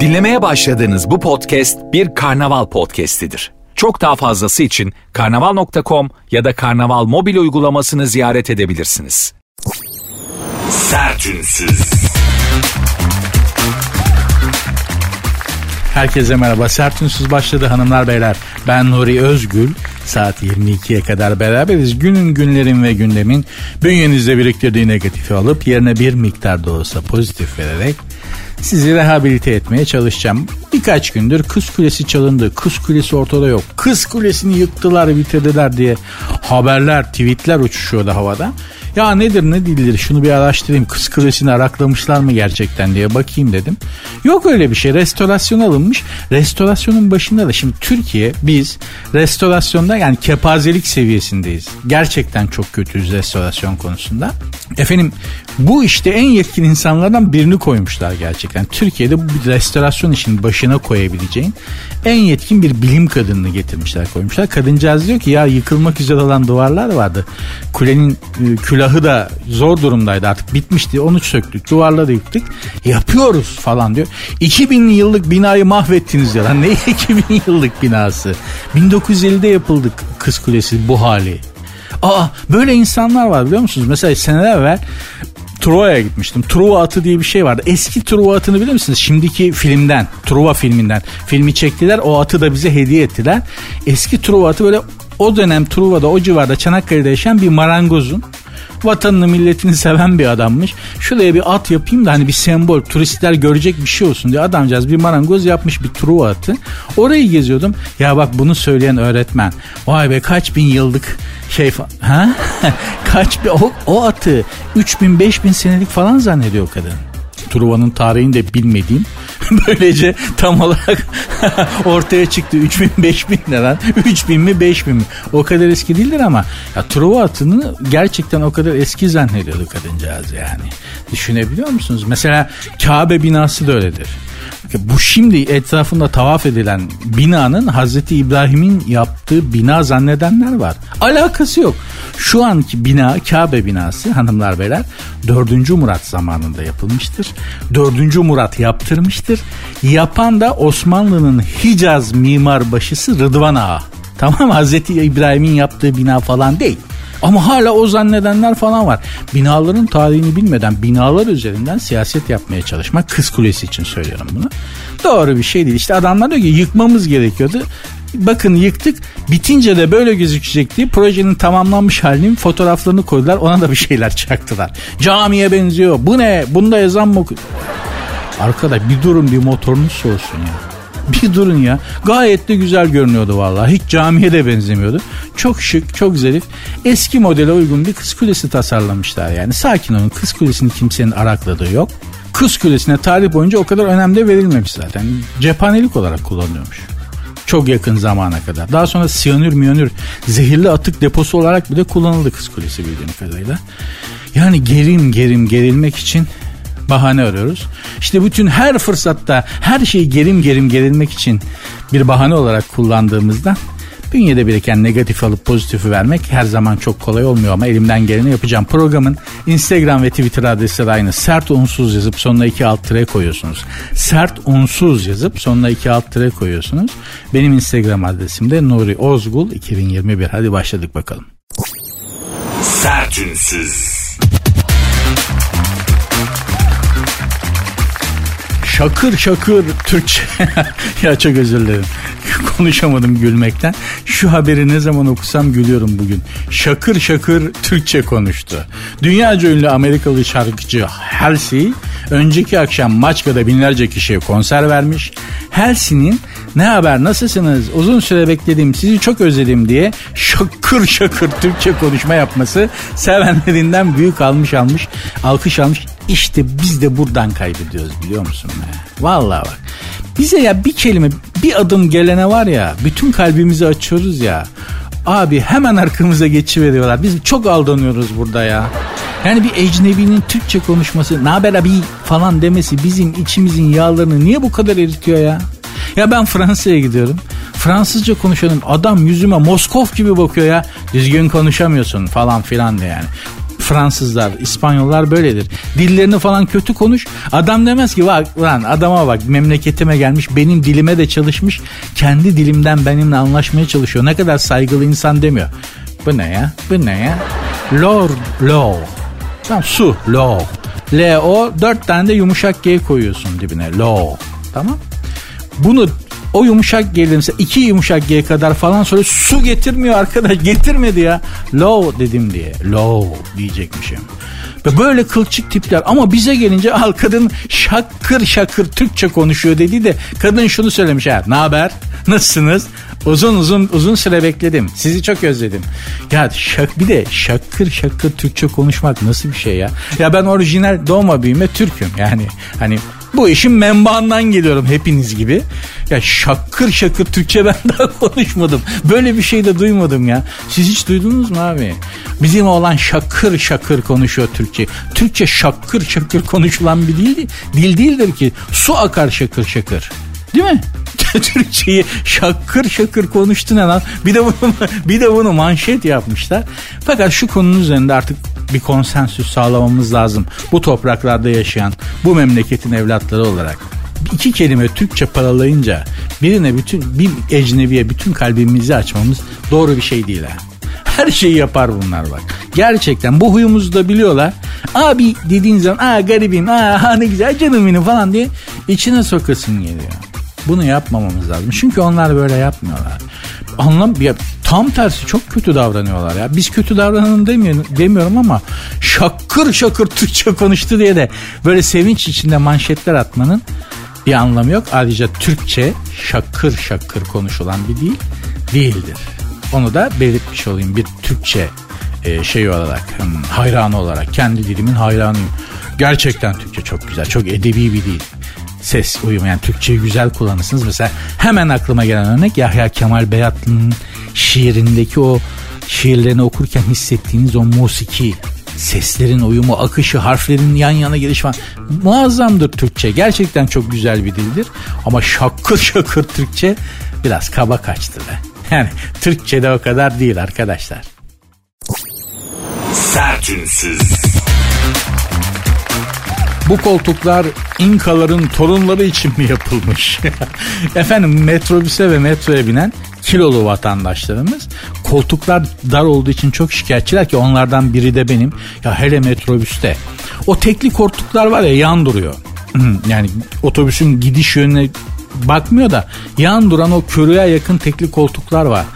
Dinlemeye başladığınız bu podcast bir karnaval podcastidir. Çok daha fazlası için karnaval.com ya da karnaval mobil uygulamasını ziyaret edebilirsiniz. Sertünsüz. Herkese merhaba. Sertünsüz başladı hanımlar beyler. Ben Nuri Özgül. Saat 22'ye kadar beraberiz. Günün günlerin ve gündemin bünyenizde biriktirdiği negatifi alıp yerine bir miktar da olsa pozitif vererek sizi rehabilite etmeye çalışacağım. Birkaç gündür Kız Kulesi çalındı. Kız Kulesi ortada yok. Kız Kulesi'ni yıktılar bitirdiler diye haberler, tweetler uçuşuyordu havada. Ya nedir ne değildir şunu bir araştırayım. Kız Kulesi'ni araklamışlar mı gerçekten diye bakayım dedim. Yok öyle bir şey. Restorasyon alınmış. Restorasyonun başında da şimdi Türkiye biz restorasyonda yani kepazelik seviyesindeyiz. Gerçekten çok kötüyüz restorasyon konusunda. Efendim bu işte en yetkin insanlardan birini koymuşlar gerçekten. Türkiye'de bu restorasyon işinin başına koyabileceğin en yetkin bir bilim kadınını getirmişler koymuşlar. Kadıncağız diyor ki ya yıkılmak üzere olan duvarlar vardı. Kulenin e, külahı da zor durumdaydı artık bitmişti. Onu söktük duvarları yıktık. Yapıyoruz falan diyor. 2000 yıllık binayı mahvettiniz diyor. Lan ne 2000 yıllık binası? 1950'de yapıldık Kız Kulesi bu hali. Aa böyle insanlar var biliyor musunuz? Mesela seneler evvel Truva'ya gitmiştim. Truva atı diye bir şey vardı. Eski Truva atını bilir misiniz? Şimdiki filmden, Truva filminden. Filmi çektiler. O atı da bize hediye ettiler. Eski Truva atı böyle o dönem Truva'da o civarda Çanakkale'de yaşayan bir marangozun vatanını milletini seven bir adammış. Şuraya bir at yapayım da hani bir sembol turistler görecek bir şey olsun diye adamcağız bir marangoz yapmış bir truva atı. Orayı geziyordum. Ya bak bunu söyleyen öğretmen. Vay be kaç bin yıllık şey ha? kaç bin o, o atı 3000 5000 senelik falan zannediyor kadın. Truva'nın tarihini de bilmediğim böylece tam olarak ortaya çıktı. 3000 5000 ne lan? 3000 mi 5000 mi? O kadar eski değildir ama ya Truva atını gerçekten o kadar eski zannediyordu kadıncağız yani. Düşünebiliyor musunuz? Mesela Kabe binası da öyledir bu şimdi etrafında tavaf edilen binanın Hazreti İbrahim'in yaptığı bina zannedenler var. Alakası yok. Şu anki bina Kabe binası hanımlar beyler 4. Murat zamanında yapılmıştır. 4. Murat yaptırmıştır. Yapan da Osmanlı'nın Hicaz mimar başısı Rıdvan Ağa. Tamam Hazreti İbrahim'in yaptığı bina falan değil. Ama hala o zannedenler falan var. Binaların tarihini bilmeden binalar üzerinden siyaset yapmaya çalışmak kız kulesi için söylüyorum bunu. Doğru bir şey değil. İşte adamlar diyor ki yıkmamız gerekiyordu. Bakın yıktık bitince de böyle gözükecek diye projenin tamamlanmış halinin fotoğraflarını koydular ona da bir şeyler çaktılar. Camiye benziyor bu ne bunda ezan mı Arkadaş bir durun bir motorunuz soğusun ya. Bir durun ya. Gayet de güzel görünüyordu vallahi. Hiç camiye de benzemiyordu. Çok şık, çok zarif. Eski modele uygun bir kız kulesi tasarlamışlar yani. Sakin olun. Kız kulesini kimsenin arakladığı yok. Kız kulesine tarih boyunca o kadar önem verilmemiş zaten. Cephanelik olarak kullanıyormuş. Çok yakın zamana kadar. Daha sonra siyanür miyanür zehirli atık deposu olarak bile kullanıldı Kız Kulesi bildiğim kadarıyla. Yani gerim gerim gerilmek için bahane arıyoruz. İşte bütün her fırsatta her şeyi gerim gerim gerilmek için bir bahane olarak kullandığımızda bünyede biriken negatif alıp pozitifi vermek her zaman çok kolay olmuyor ama elimden geleni yapacağım. Programın Instagram ve Twitter adresi de aynı. Sert unsuz yazıp sonuna iki alt tire koyuyorsunuz. Sert unsuz yazıp sonuna iki alt tire koyuyorsunuz. Benim Instagram adresim de Nuri Ozgul 2021. Hadi başladık bakalım. Sertünsüz. Şakır şakır Türkçe. ya çok özür dilerim. Konuşamadım gülmekten. Şu haberi ne zaman okusam gülüyorum bugün. Şakır şakır Türkçe konuştu. Dünyaca ünlü Amerikalı şarkıcı Halsey önceki akşam Maçka'da binlerce kişiye konser vermiş. Halsey'nin ne haber nasılsınız uzun süre bekledim sizi çok özledim diye şakır şakır Türkçe konuşma yapması sevenlerinden büyük almış almış alkış almış işte biz de buradan kaybediyoruz biliyor musun? Be? Vallahi bak. Bize ya bir kelime bir adım gelene var ya bütün kalbimizi açıyoruz ya. Abi hemen arkamıza geçiveriyorlar. Biz çok aldanıyoruz burada ya. Yani bir ecnebinin Türkçe konuşması, ne haber abi falan demesi bizim içimizin yağlarını niye bu kadar eritiyor ya? Ya ben Fransa'ya gidiyorum. Fransızca konuşuyorum. Adam yüzüme Moskov gibi bakıyor ya. Düzgün konuşamıyorsun falan filan de yani. Fransızlar, İspanyollar böyledir. Dillerini falan kötü konuş. Adam demez ki bak lan adama bak memleketime gelmiş benim dilime de çalışmış. Kendi dilimden benimle anlaşmaya çalışıyor. Ne kadar saygılı insan demiyor. Bu ne ya? Bu ne ya? Lor, lo. Tamam su, lo. L-O dört tane de yumuşak G koyuyorsun dibine. Lo. Tamam. Bunu o yumuşak G'de mesela iki yumuşak G kadar falan sonra su getirmiyor arkadaş getirmedi ya. Low dedim diye. Low diyecekmişim. Ve böyle kılçık tipler ama bize gelince al kadın şakır şakır Türkçe konuşuyor dedi de kadın şunu söylemiş ha ne haber nasılsınız uzun uzun uzun süre bekledim sizi çok özledim ya şak bir de şakır şakır Türkçe konuşmak nasıl bir şey ya ya ben orijinal doğma büyüme Türk'üm yani hani bu işin menbaından geliyorum hepiniz gibi. Ya şakır şakır Türkçe ben daha konuşmadım. Böyle bir şey de duymadım ya. Siz hiç duydunuz mu abi? Bizim olan şakır şakır konuşuyor Türkçe. Türkçe şakır şakır konuşulan bir dil, dil değildir ki. Su akar şakır şakır. Değil mi? Türkçeyi şakır şakır konuştu ne lan? Bir de bunu bir de bunu manşet yapmışlar. Fakat şu konunun üzerinde artık bir konsensüs sağlamamız lazım. Bu topraklarda yaşayan, bu memleketin evlatları olarak iki kelime Türkçe paralayınca birine bütün bir ecnebiye bütün kalbimizi açmamız doğru bir şey değil ha. Her şeyi yapar bunlar bak. Gerçekten bu huyumuzu da biliyorlar. Abi dediğin zaman aa garibim aa ne güzel canım benim falan diye içine sokasın geliyor. Bunu yapmamamız lazım. Çünkü onlar böyle yapmıyorlar. Anlam ya, tam tersi çok kötü davranıyorlar ya. Biz kötü davranalım demiyorum, demiyorum ama şakır şakır Türkçe konuştu diye de böyle sevinç içinde manşetler atmanın bir anlamı yok. Ayrıca Türkçe şakır şakır konuşulan bir dil değildir. Onu da belirtmiş olayım bir Türkçe şey olarak hayranı olarak kendi dilimin hayranıyım. Gerçekten Türkçe çok güzel çok edebi bir dil ses uyumu yani Türkçeyi güzel kullanırsınız. Mesela hemen aklıma gelen örnek Yahya Kemal Beyatlı'nın şiirindeki o şiirlerini okurken hissettiğiniz o musiki seslerin uyumu, akışı, harflerin yan yana geliş falan muazzamdır Türkçe. Gerçekten çok güzel bir dildir. Ama şakır şakır Türkçe biraz kaba kaçtı be. Yani Türkçe de o kadar değil arkadaşlar. Sertünsüz. Bu koltuklar İnkaların torunları için mi yapılmış? Efendim metrobüse ve metroya binen kilolu vatandaşlarımız koltuklar dar olduğu için çok şikayetçiler ki onlardan biri de benim. Ya hele metrobüste o tekli koltuklar var ya yan duruyor. yani otobüsün gidiş yönüne bakmıyor da yan duran o körüye yakın tekli koltuklar var.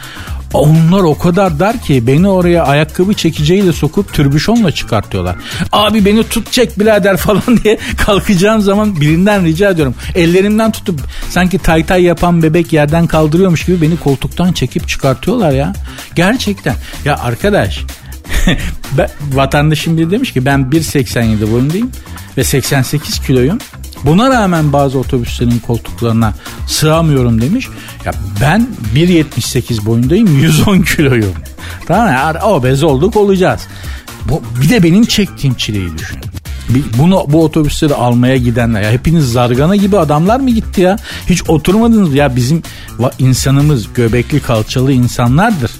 Onlar o kadar dar ki beni oraya ayakkabı çekeceğiyle sokup türbüşonla çıkartıyorlar. Abi beni tut çek birader falan diye kalkacağım zaman birinden rica ediyorum. Ellerimden tutup sanki tay tay yapan bebek yerden kaldırıyormuş gibi beni koltuktan çekip çıkartıyorlar ya. Gerçekten. Ya arkadaş ben, vatandaşım biri demiş ki ben 1.87 boyundayım ve 88 kiloyum. Buna rağmen bazı otobüslerin koltuklarına sığamıyorum demiş. Ya ben 1.78 boyundayım 110 kiloyum. Tamam mı? Obez olduk olacağız. Bu, bir de benim çektiğim çileyi düşün. Bunu bu otobüsleri almaya gidenler ya hepiniz zargana gibi adamlar mı gitti ya? Hiç oturmadınız ya bizim insanımız göbekli kalçalı insanlardır.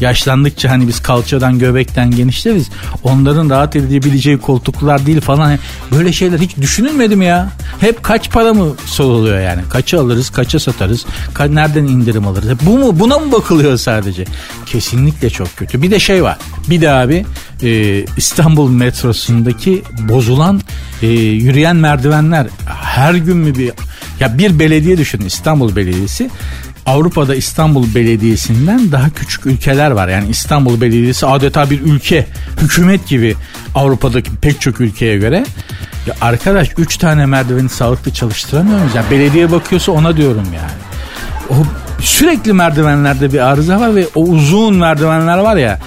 Yaşlandıkça hani biz kalçadan göbekten genişleriz. Onların rahat edebileceği koltuklar değil falan. Böyle şeyler hiç düşünülmedi mi ya? Hep kaç para mı soruluyor yani? Kaça alırız, kaça satarız? Ka- nereden indirim alırız? Bu mu? Buna mı bakılıyor sadece? Kesinlikle çok kötü. Bir de şey var. Bir de abi e, İstanbul metrosundaki bozulan e, yürüyen merdivenler her gün mü bir ya bir belediye düşünün İstanbul Belediyesi Avrupa'da İstanbul Belediyesi'nden daha küçük ülkeler var. Yani İstanbul Belediyesi adeta bir ülke, hükümet gibi Avrupa'daki pek çok ülkeye göre. Ya arkadaş 3 tane merdiveni sağlıklı çalıştıramıyor muyuz? Yani belediye bakıyorsa ona diyorum yani. O sürekli merdivenlerde bir arıza var ve o uzun merdivenler var ya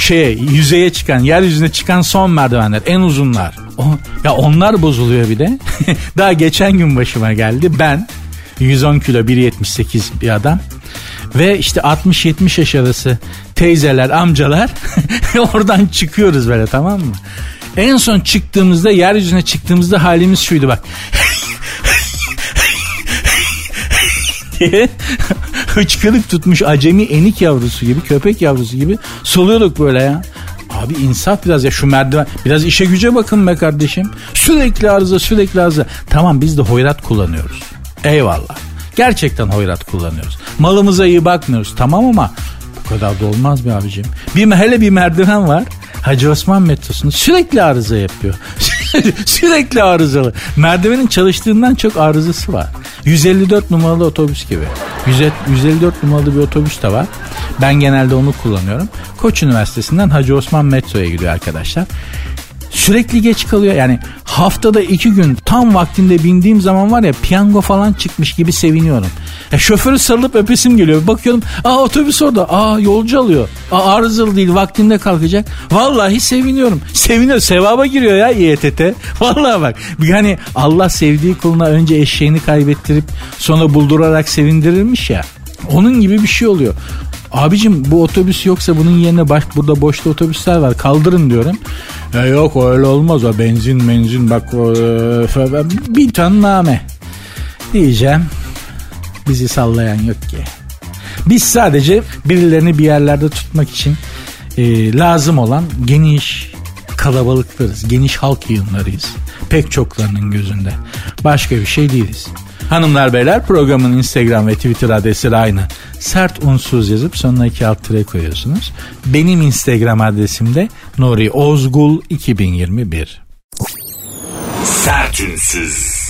şeye yüzeye çıkan yeryüzüne çıkan son merdivenler en uzunlar. O, ya onlar bozuluyor bir de. Daha geçen gün başıma geldi. Ben 110 kilo 1.78 bir adam. Ve işte 60-70 yaş arası teyzeler, amcalar oradan çıkıyoruz böyle tamam mı? En son çıktığımızda yeryüzüne çıktığımızda halimiz şuydu bak. diye hıçkırık tutmuş acemi enik yavrusu gibi köpek yavrusu gibi soluyorduk böyle ya. Abi insaf biraz ya şu merdiven biraz işe güce bakın be kardeşim. Sürekli arıza sürekli arıza. Tamam biz de hoyrat kullanıyoruz. Eyvallah. Gerçekten hoyrat kullanıyoruz. Malımıza iyi bakmıyoruz tamam ama bu kadar da olmaz be abicim. Bir hele bir merdiven var. Hacı Osman metrosunda sürekli arıza yapıyor. sürekli arızalı. Merdivenin çalıştığından çok arızası var. 154 numaralı otobüs gibi. 154 numaralı bir otobüs de var. Ben genelde onu kullanıyorum. Koç Üniversitesi'nden Hacı Osman metroya gidiyor arkadaşlar sürekli geç kalıyor. Yani haftada iki gün tam vaktinde bindiğim zaman var ya piyango falan çıkmış gibi seviniyorum. Ya şoförü sarılıp öpesim geliyor. Bakıyorum aa otobüs orada. Aa yolcu alıyor. Aa arızalı değil vaktinde kalkacak. Vallahi seviniyorum. Seviniyor. Sevaba giriyor ya İETT. Vallahi bak. Yani Allah sevdiği kuluna önce eşeğini kaybettirip sonra buldurarak sevindirirmiş ya. Onun gibi bir şey oluyor. Abicim bu otobüs yoksa bunun yerine baş, burada boşta otobüsler var kaldırın diyorum. E yok öyle olmaz o benzin benzin bak e, bir ton name diyeceğim. Bizi sallayan yok ki. Biz sadece birilerini bir yerlerde tutmak için e, lazım olan geniş kalabalıklarız. Geniş halk yığınlarıyız. Pek çoklarının gözünde. Başka bir şey değiliz. Hanımlar beyler programın Instagram ve Twitter adresi aynı. Sert unsuz yazıp sonuna iki alt tire koyuyorsunuz. Benim Instagram adresim de Nuri Ozgul 2021. Sert unsuz.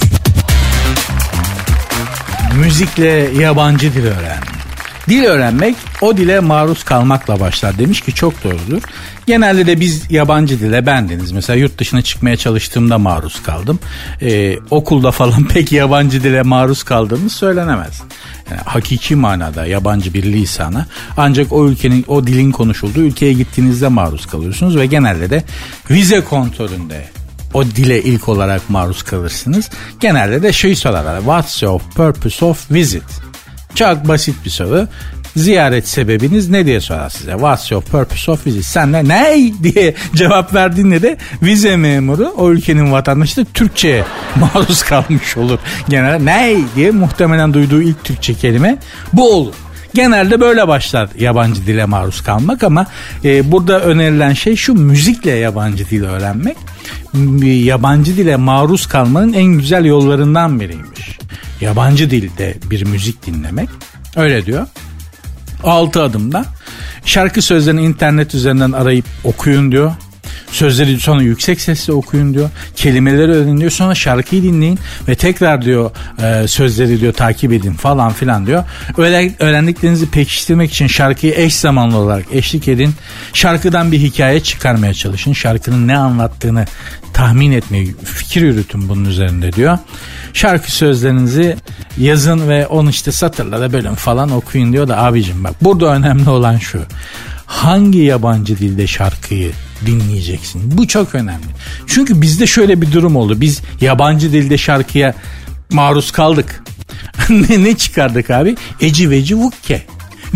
Müzikle yabancı dil öğren. Dil öğrenmek o dile maruz kalmakla başlar demiş ki çok doğrudur. Genelde de biz yabancı dile bendeniz. Mesela yurt dışına çıkmaya çalıştığımda maruz kaldım. Ee, okulda falan pek yabancı dile maruz kaldığımız söylenemez. Yani hakiki manada yabancı bir lisana ancak o ülkenin o dilin konuşulduğu ülkeye gittiğinizde maruz kalıyorsunuz ve genelde de vize kontrolünde o dile ilk olarak maruz kalırsınız. Genelde de şey sorarlar. What's your purpose of visit? Çok basit bir soru. Ziyaret sebebiniz ne diye sorar size. What's your purpose of visit? Sen de ne diye cevap verdiğinde de vize memuru o ülkenin vatandaşı da Türkçe'ye maruz kalmış olur. Genelde ne diye muhtemelen duyduğu ilk Türkçe kelime bu olur. Genelde böyle başlar yabancı dile maruz kalmak ama e, burada önerilen şey şu müzikle yabancı dil öğrenmek. Yabancı dile maruz kalmanın en güzel yollarından biriymiş. Yabancı dilde bir müzik dinlemek. Öyle diyor. 6 adımda. Şarkı sözlerini internet üzerinden arayıp okuyun diyor. Sözleri sonra yüksek sesle okuyun diyor. Kelimeleri öğrenin diyor. Sonra şarkıyı dinleyin ve tekrar diyor e, sözleri diyor takip edin falan filan diyor. öğrendiklerinizi pekiştirmek için şarkıyı eş zamanlı olarak eşlik edin. Şarkıdan bir hikaye çıkarmaya çalışın. Şarkının ne anlattığını tahmin etmeyi, fikir yürütün bunun üzerinde diyor. Şarkı sözlerinizi yazın ve onu işte satırlara bölün falan okuyun diyor da abicim bak burada önemli olan şu. Hangi yabancı dilde şarkıyı dinleyeceksin? Bu çok önemli. Çünkü bizde şöyle bir durum oldu. Biz yabancı dilde şarkıya maruz kaldık. ne, ne çıkardık abi? Eci veci vukke.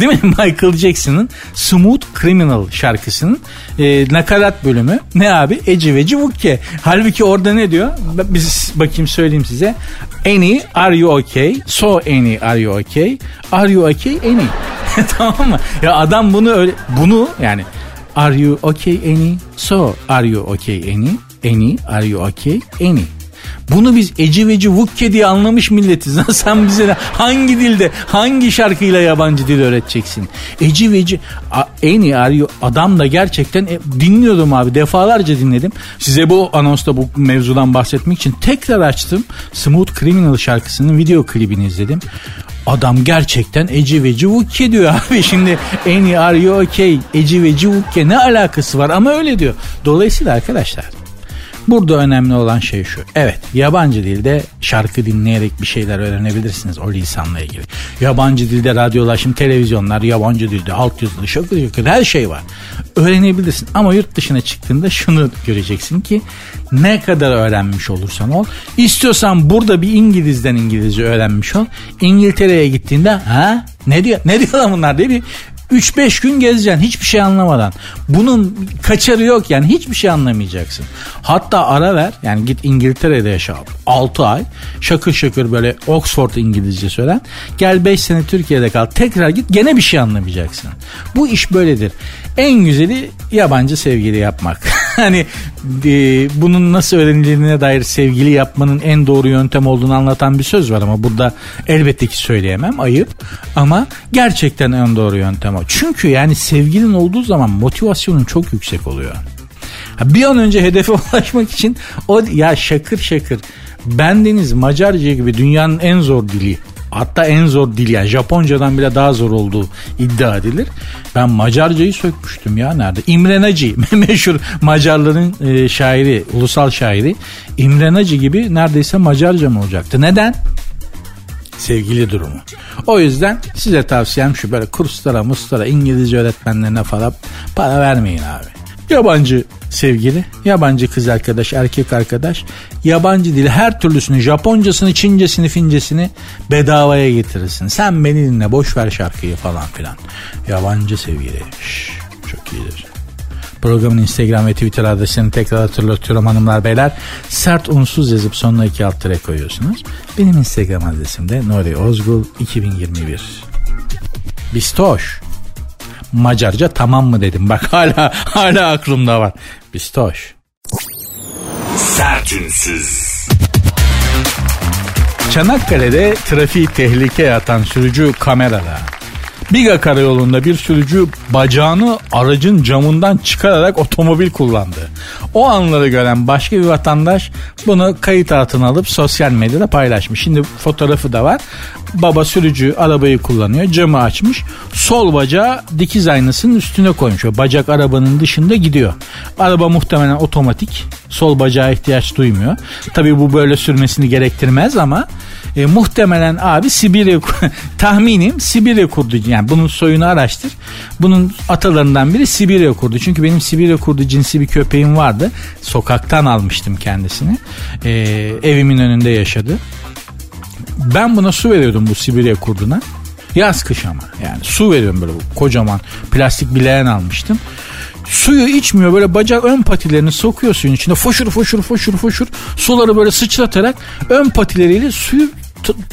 Değil mi? Michael Jackson'ın Smooth Criminal şarkısının e, nakarat bölümü. Ne abi? Eci ve Civukke. Halbuki orada ne diyor? Biz bakayım söyleyeyim size. Any, are you okay? So any, are you okay? Are you okay? Any. tamam mı? Ya adam bunu öyle, bunu yani Are you okay any? So are you okay any? Any, are you okay? Any. Bunu biz eci veci vukke diye anlamış milletiz. Sen bize hangi dilde hangi şarkıyla yabancı dil öğreteceksin? Eci veci en iyi arıyor. Adam da gerçekten e, dinliyordum abi defalarca dinledim. Size bu anonsta bu mevzudan bahsetmek için tekrar açtım. Smooth Criminal şarkısının video klibini izledim. Adam gerçekten Eci ve Civukke diyor abi. Şimdi en iyi are you okay? Eci ve Civukke ne alakası var? Ama öyle diyor. Dolayısıyla arkadaşlar Burada önemli olan şey şu. Evet yabancı dilde şarkı dinleyerek bir şeyler öğrenebilirsiniz o lisanla ilgili. Yabancı dilde radyolaşım, televizyonlar, yabancı dilde altyazılı, şakır şakır her şey var. Öğrenebilirsin ama yurt dışına çıktığında şunu göreceksin ki ne kadar öğrenmiş olursan ol. İstiyorsan burada bir İngilizden İngilizce öğrenmiş ol. İngiltere'ye gittiğinde ha ne diyor ne diyorlar bunlar diye bir 3-5 gün gezeceksin hiçbir şey anlamadan. Bunun kaçarı yok yani hiçbir şey anlamayacaksın. Hatta ara ver yani git İngiltere'de yaşa 6 ay şakır şakır böyle Oxford İngilizce söylen. Gel 5 sene Türkiye'de kal tekrar git gene bir şey anlamayacaksın. Bu iş böyledir. En güzeli yabancı sevgili yapmak. hani e, bunun nasıl öğrenildiğine dair sevgili yapmanın en doğru yöntem olduğunu anlatan bir söz var ama burada elbette ki söyleyemem ayıp ama gerçekten en doğru yöntem o. Çünkü yani sevgilin olduğu zaman motivasyonun çok yüksek oluyor. Bir an önce hedefe ulaşmak için o ya şakır şakır bendeniz Macarca gibi dünyanın en zor dili hatta en zor dil yani Japoncadan bile daha zor olduğu iddia edilir. Ben Macarcayı sökmüştüm ya nerede? İmre Naci meşhur Macarların e, şairi, ulusal şairi. İmre Naci gibi neredeyse Macarca mı olacaktı? Neden? Sevgili durumu. O yüzden size tavsiyem şu böyle kurslara, mustara, İngilizce öğretmenlerine falan para vermeyin abi. Yabancı sevgili, yabancı kız arkadaş, erkek arkadaş, yabancı dil her türlüsünü, Japoncasını, Çincesini, Fincesini bedavaya getirirsin. Sen beni dinle, boş ver şarkıyı falan filan. Yabancı sevgili. Şş, çok iyidir. Programın Instagram ve Twitter adresini tekrar hatırlatıyorum hanımlar beyler. Sert unsuz yazıp sonuna iki alt tere koyuyorsunuz. Benim Instagram adresim de Nuri Ozgul 2021. Bistoş. Macarca tamam mı dedim. Bak hala hala aklımda var. Bistoş. Sertünsüz. Çanakkale'de trafiği tehlikeye atan sürücü kamerada. Biga karayolunda bir sürücü bacağını aracın camından çıkararak otomobil kullandı. O anları gören başka bir vatandaş bunu kayıt altına alıp sosyal medyada paylaşmış. Şimdi fotoğrafı da var. Baba sürücü arabayı kullanıyor. Camı açmış. Sol bacağı dikiz aynasının üstüne koymuş. O bacak arabanın dışında gidiyor. Araba muhtemelen otomatik. Sol bacağa ihtiyaç duymuyor. Tabii bu böyle sürmesini gerektirmez ama e, muhtemelen abi Sibirya tahminim Sibirya kurdu. Yani bunun soyunu araştır. Bunun atalarından biri Sibirya kurdu. Çünkü benim Sibirya kurdu cinsi bir köpeğim vardı. Sokaktan almıştım kendisini. E, evimin önünde yaşadı. Ben buna su veriyordum bu Sibirya kurduna. Yaz kış ama yani su veriyorum böyle kocaman plastik bileğen almıştım. Suyu içmiyor böyle bacak ön patilerini sokuyor suyun içine foşur foşur foşur foşur suları böyle sıçratarak ön patileriyle suyu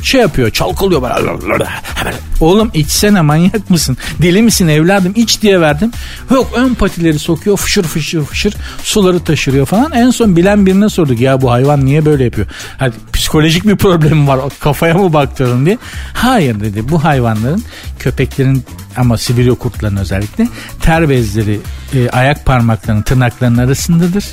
şey yapıyor çalkalıyor böyle. Oğlum içsene manyak mısın? Deli misin evladım? İç diye verdim. Yok ön patileri sokuyor fışır fışır fışır suları taşırıyor falan. En son bilen birine sorduk ya bu hayvan niye böyle yapıyor? Hadi psikolojik bir problemi var kafaya mı baktırın diye. Hayır dedi bu hayvanların köpeklerin ama Sibirya kurtlarının özellikle ter bezleri e, ayak parmaklarının tırnaklarının arasındadır.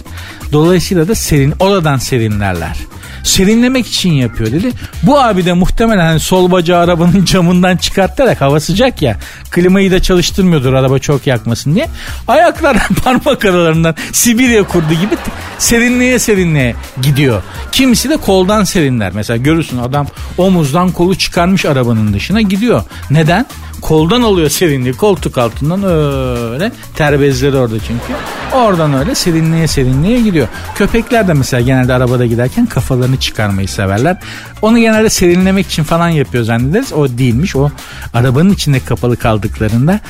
Dolayısıyla da serin oradan serinlerler serinlemek için yapıyor dedi. Bu abi de muhtemelen hani sol bacağı arabanın camından çıkartarak hava sıcak ya klimayı da çalıştırmıyordur araba çok yakmasın diye. Ayaklar parmak aralarından Sibirya kurdu gibi serinliğe serinliğe gidiyor. Kimisi de koldan serinler. Mesela görürsün adam omuzdan kolu çıkarmış arabanın dışına gidiyor. Neden? Koldan alıyor serinliği koltuk altından öyle terbezleri orada çünkü. Oradan öyle serinliğe serinliğe gidiyor. Köpekler de mesela genelde arabada giderken kafalarını çıkarmayı severler. Onu genelde serinlemek için falan yapıyor zannederiz. O değilmiş. O arabanın içinde kapalı kaldıklarında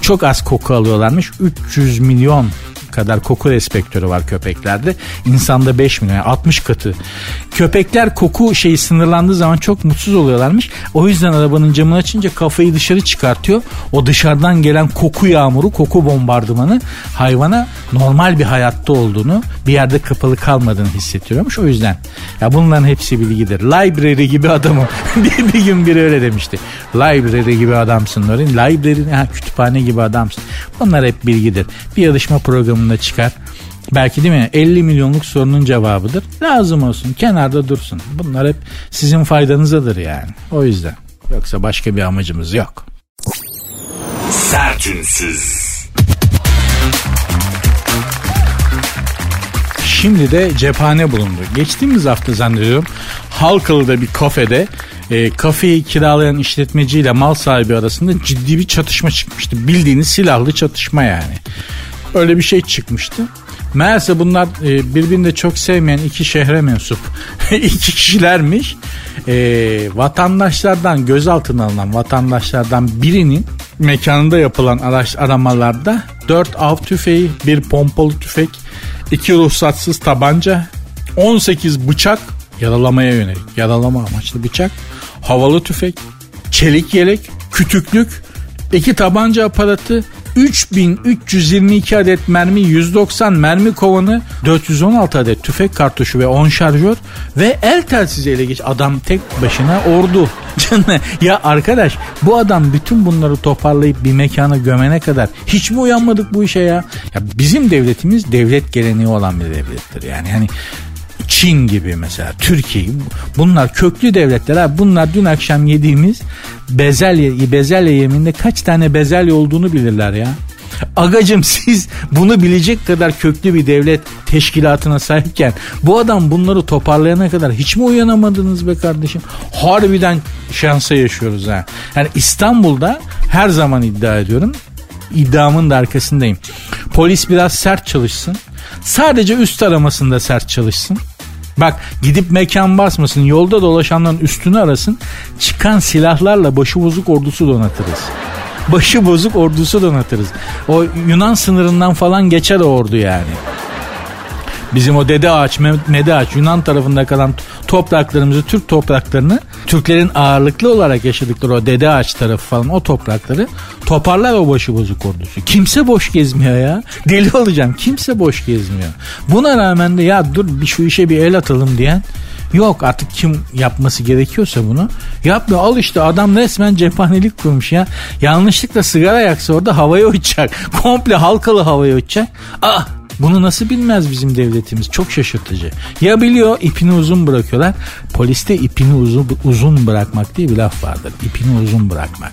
çok az koku alıyorlarmış. 300 milyon kadar koku respektörü var köpeklerde. İnsanda 5 milyon 60 katı. Köpekler koku şeyi sınırlandığı zaman çok mutsuz oluyorlarmış. O yüzden arabanın camını açınca kafayı dışarı çıkartıyor. O dışarıdan gelen koku yağmuru, koku bombardımanı hayvana normal bir hayatta olduğunu, bir yerde kapalı kalmadığını hissettiriyormuş. O yüzden ya bunların hepsi bilgidir. Library gibi adamı bir, bir gün biri öyle demişti. Library gibi adamsın Lorin. Library ha, kütüphane gibi adamsın. Bunlar hep bilgidir. Bir yarışma programında çıkar. Belki değil mi 50 milyonluk sorunun cevabıdır. Lazım olsun kenarda dursun. Bunlar hep sizin faydanızadır yani. O yüzden. Yoksa başka bir amacımız yok. Sertünsüz. Şimdi de cephane bulundu. Geçtiğimiz hafta zannediyorum Halkalı'da bir kafede e, kafeyi kiralayan işletmeciyle mal sahibi arasında ciddi bir çatışma çıkmıştı. Bildiğiniz silahlı çatışma yani. Öyle bir şey çıkmıştı. Meğerse bunlar e, birbirini de çok sevmeyen iki şehre mensup iki kişilermiş. E, vatandaşlardan gözaltına alınan vatandaşlardan birinin mekanında yapılan araç aramalarda 4 av tüfeği, bir pompalı tüfek, iki ruhsatsız tabanca, 18 bıçak yaralamaya yönelik. Yaralama amaçlı bıçak, havalı tüfek, çelik yelek, kütüklük, iki tabanca aparatı, 3322 adet mermi, 190 mermi kovanı, 416 adet tüfek kartuşu ve 10 şarjör ve el telsizi ele geç. Adam tek başına ordu. ya arkadaş bu adam bütün bunları toparlayıp bir mekana gömene kadar hiç mi uyanmadık bu işe ya? Ya bizim devletimiz devlet geleneği olan bir devlettir. Yani hani Çin gibi mesela Türkiye gibi bunlar köklü devletler abi bunlar dün akşam yediğimiz bezelye bezelye yeminde kaç tane bezelye olduğunu bilirler ya. Agacım siz bunu bilecek kadar köklü bir devlet teşkilatına sahipken bu adam bunları toparlayana kadar hiç mi uyanamadınız be kardeşim? Harbiden şansa yaşıyoruz ha. Yani İstanbul'da her zaman iddia ediyorum iddiamın da arkasındayım. Polis biraz sert çalışsın. Sadece üst aramasında sert çalışsın. Bak gidip mekan basmasın yolda dolaşanların üstünü arasın çıkan silahlarla başı bozuk ordusu donatırız. Başı bozuk ordusu donatırız. O Yunan sınırından falan geçer o ordu yani. Bizim o Dede Ağaç, Mede Ağaç Yunan tarafında kalan topraklarımızı, Türk topraklarını, Türklerin ağırlıklı olarak yaşadıkları o Dede Ağaç tarafı falan o toprakları toparlar o başı bozuk ordusu. Kimse boş gezmiyor ya. Deli olacağım. Kimse boş gezmiyor. Buna rağmen de ya dur bir şu işe bir el atalım diyen Yok artık kim yapması gerekiyorsa bunu yapmıyor. Al işte adam resmen cephanelik kurmuş ya. Yanlışlıkla sigara yaksa orada havaya uçacak. Komple halkalı havaya uçacak. Ah bunu nasıl bilmez bizim devletimiz? Çok şaşırtıcı. Ya biliyor ipini uzun bırakıyorlar. Poliste ipini uzun, uzun bırakmak diye bir laf vardır. İpini uzun bırakmak.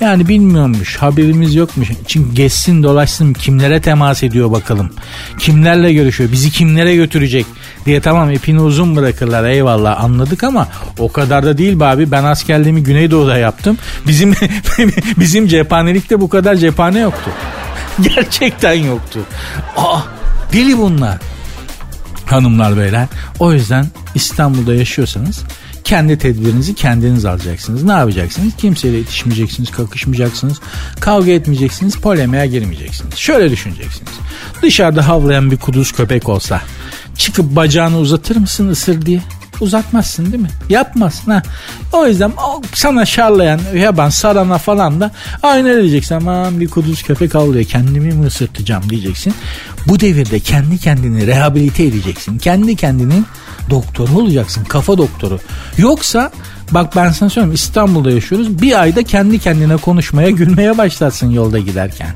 Yani bilmiyormuş haberimiz yokmuş. Çünkü geçsin dolaşsın kimlere temas ediyor bakalım. Kimlerle görüşüyor bizi kimlere götürecek diye tamam ipini uzun bırakırlar eyvallah anladık ama o kadar da değil be abi. Ben askerliğimi Güneydoğu'da yaptım. Bizim bizim cephanelikte bu kadar cephane yoktu. Gerçekten yoktu. Aa Deli bunlar. Hanımlar beyler. O yüzden İstanbul'da yaşıyorsanız kendi tedbirinizi kendiniz alacaksınız. Ne yapacaksınız? Kimseyle itişmeyeceksiniz, kakışmayacaksınız, kavga etmeyeceksiniz, polemiğe girmeyeceksiniz. Şöyle düşüneceksiniz. Dışarıda havlayan bir kuduz köpek olsa çıkıp bacağını uzatır mısın ısır diye? Uzatmazsın değil mi? Yapmazsın ha. O yüzden sana şarlayan yaban sarana falan da aynı diyeceksin aman bir kuduz köpek avlıyor kendimi mi ısırtacağım diyeceksin. Bu devirde kendi kendini rehabilite edeceksin. Kendi kendinin doktoru olacaksın kafa doktoru. Yoksa bak ben sana söyleyeyim İstanbul'da yaşıyoruz bir ayda kendi kendine konuşmaya gülmeye başlarsın yolda giderken.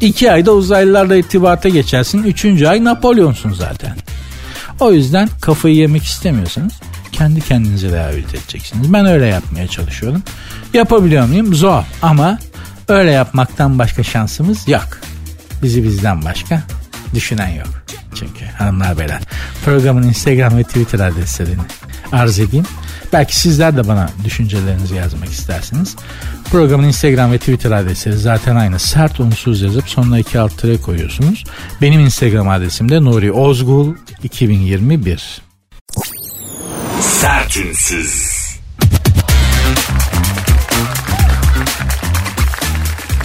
İki ayda uzaylılarla irtibata geçersin. Üçüncü ay Napolyonsun zaten. O yüzden kafayı yemek istemiyorsanız kendi kendinizi rehabilite edeceksiniz. Ben öyle yapmaya çalışıyorum. Yapabiliyor muyum? Zor ama öyle yapmaktan başka şansımız yok. Bizi bizden başka düşünen yok. Çünkü hanımlar beyler programın Instagram ve Twitter adreslerini arz edeyim. Belki sizler de bana düşüncelerinizi yazmak istersiniz. Programın Instagram ve Twitter adresleri zaten aynı. Sert unsuz yazıp sonuna iki alt tere koyuyorsunuz. Benim Instagram adresim de Nuri Ozgul 2021. Sert unsuz.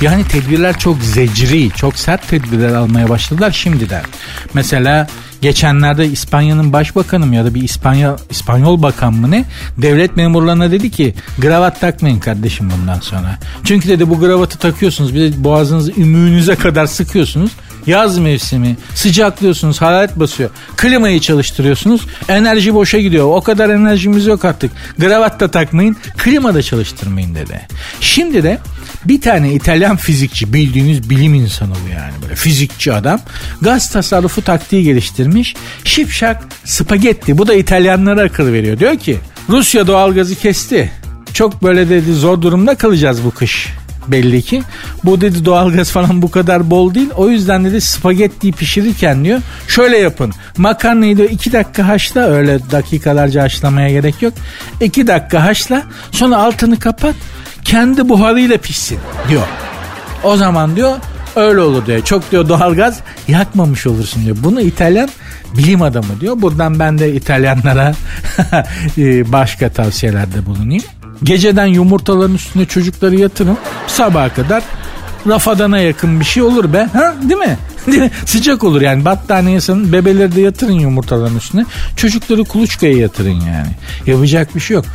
Yani tedbirler çok zecri, çok sert tedbirler almaya başladılar şimdiden. Mesela geçenlerde İspanya'nın başbakanı mı ya da bir İspanya İspanyol bakan mı ne devlet memurlarına dedi ki gravat takmayın kardeşim bundan sonra. Çünkü dedi bu gravatı takıyorsunuz bir de boğazınızı ümüğünüze kadar sıkıyorsunuz. Yaz mevsimi sıcaklıyorsunuz hararet basıyor. Klimayı çalıştırıyorsunuz enerji boşa gidiyor. O kadar enerjimiz yok artık. Gravat da takmayın klima da çalıştırmayın dedi. Şimdi de bir tane İtalyan fizikçi bildiğiniz bilim insanı bu yani böyle fizikçi adam gaz tasarrufu taktiği geliştirmiş. Şipşak spagetti bu da İtalyanlara akıl veriyor. Diyor ki Rusya doğalgazı kesti. Çok böyle dedi zor durumda kalacağız bu kış belli ki. Bu dedi doğalgaz falan bu kadar bol değil. O yüzden dedi spagettiyi pişirirken diyor şöyle yapın. Makarnayı diyor iki dakika haşla öyle dakikalarca haşlamaya gerek yok. İki dakika haşla sonra altını kapat kendi buharıyla pişsin diyor. O zaman diyor öyle olur diyor. Çok diyor doğalgaz yakmamış olursun diyor. Bunu İtalyan bilim adamı diyor. Buradan ben de İtalyanlara e, başka tavsiyelerde bulunayım. Geceden yumurtaların üstüne çocukları yatırın. Sabaha kadar rafadana yakın bir şey olur be. Ha? Değil mi? Sıcak olur yani battaniyesinin bebeleri de yatırın yumurtaların üstüne. Çocukları kuluçkaya yatırın yani. Yapacak bir şey yok.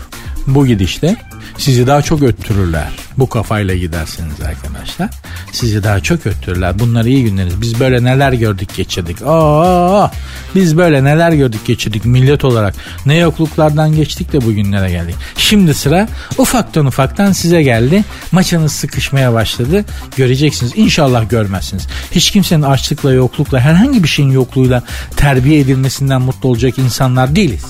bu gidişte sizi daha çok öttürürler. Bu kafayla gidersiniz arkadaşlar. Sizi daha çok öttürürler. Bunlar iyi günleriniz. Biz böyle neler gördük geçirdik. Aa, biz böyle neler gördük geçirdik millet olarak. Ne yokluklardan geçtik de bugünlere geldik. Şimdi sıra ufaktan ufaktan size geldi. Maçınız sıkışmaya başladı. Göreceksiniz. İnşallah görmezsiniz. Hiç kimsenin açlıkla yoklukla herhangi bir şeyin yokluğuyla terbiye edilmesinden mutlu olacak insanlar değiliz.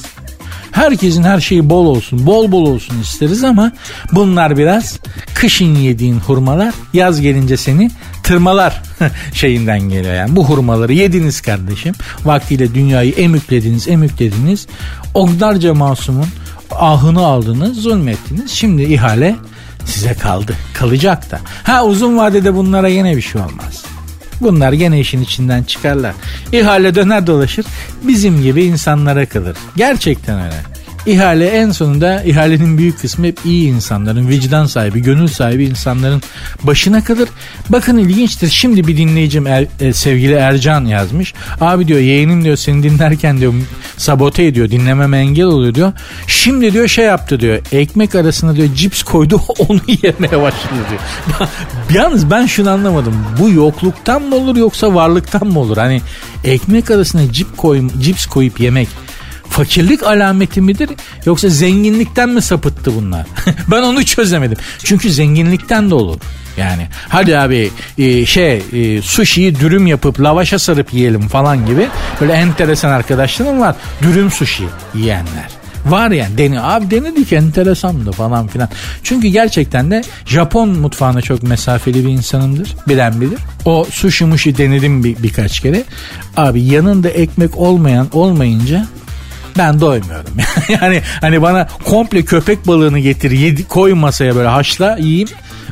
Herkesin her şeyi bol olsun, bol bol olsun isteriz ama bunlar biraz kışın yediğin hurmalar yaz gelince seni tırmalar şeyinden geliyor yani. Bu hurmaları yediniz kardeşim. Vaktiyle dünyayı emüklediniz, emüklediniz. Onlarca masumun ahını aldınız, zulmettiniz. Şimdi ihale size kaldı. Kalacak da. Ha uzun vadede bunlara yine bir şey olmaz. Bunlar gene işin içinden çıkarlar. İhale döner dolaşır bizim gibi insanlara kalır. Gerçekten öyle. İhale en sonunda ihalenin büyük kısmı hep iyi insanların, vicdan sahibi, gönül sahibi insanların başına kalır. Bakın ilginçtir. Şimdi bir dinleyicim er, e, sevgili Ercan yazmış. Abi diyor yeğenim diyor seni dinlerken diyor sabote ediyor, dinlememe engel oluyor diyor. Şimdi diyor şey yaptı diyor. Ekmek arasına diyor cips koydu onu yemeye başladı diyor. Yalnız ben şunu anlamadım. Bu yokluktan mı olur yoksa varlıktan mı olur? Hani ekmek arasına cip koy, cips koyup yemek fakirlik alameti midir yoksa zenginlikten mi sapıttı bunlar? ben onu çözemedim. Çünkü zenginlikten de olur. Yani hadi abi e, şey e, sushi'yi dürüm yapıp lavaşa sarıp yiyelim falan gibi böyle enteresan arkadaşlarım var. Dürüm sushi yiyenler. Var yani deni abi denedik enteresandı falan filan. Çünkü gerçekten de Japon mutfağına çok mesafeli bir insanımdır. Bilen bilir. O sushi mushi denedim bir, birkaç kere. Abi yanında ekmek olmayan olmayınca ben doymuyorum. yani hani bana komple köpek balığını getir yedi, koy masaya böyle haşla yiyeyim.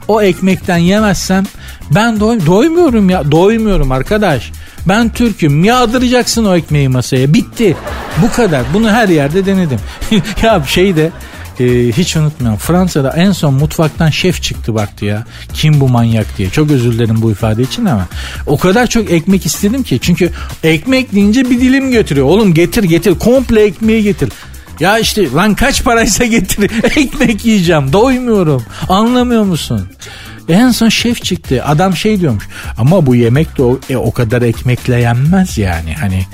O ekmekten yemezsem ben doy doymuyorum ya doymuyorum arkadaş. Ben Türk'üm yağdıracaksın o ekmeği masaya bitti. Bu kadar bunu her yerde denedim. ya şey de e, hiç unutmuyorum. Fransa'da en son mutfaktan şef çıktı baktı ya. Kim bu manyak diye. Çok özür dilerim bu ifade için ama. O kadar çok ekmek istedim ki. Çünkü ekmek deyince bir dilim götürüyor. Oğlum getir getir komple ekmeği getir. Ya işte lan kaç paraysa getir ekmek yiyeceğim doymuyorum anlamıyor musun? En son şef çıktı. Adam şey diyormuş. Ama bu yemek de o, e, o kadar ekmekle yenmez yani. Hani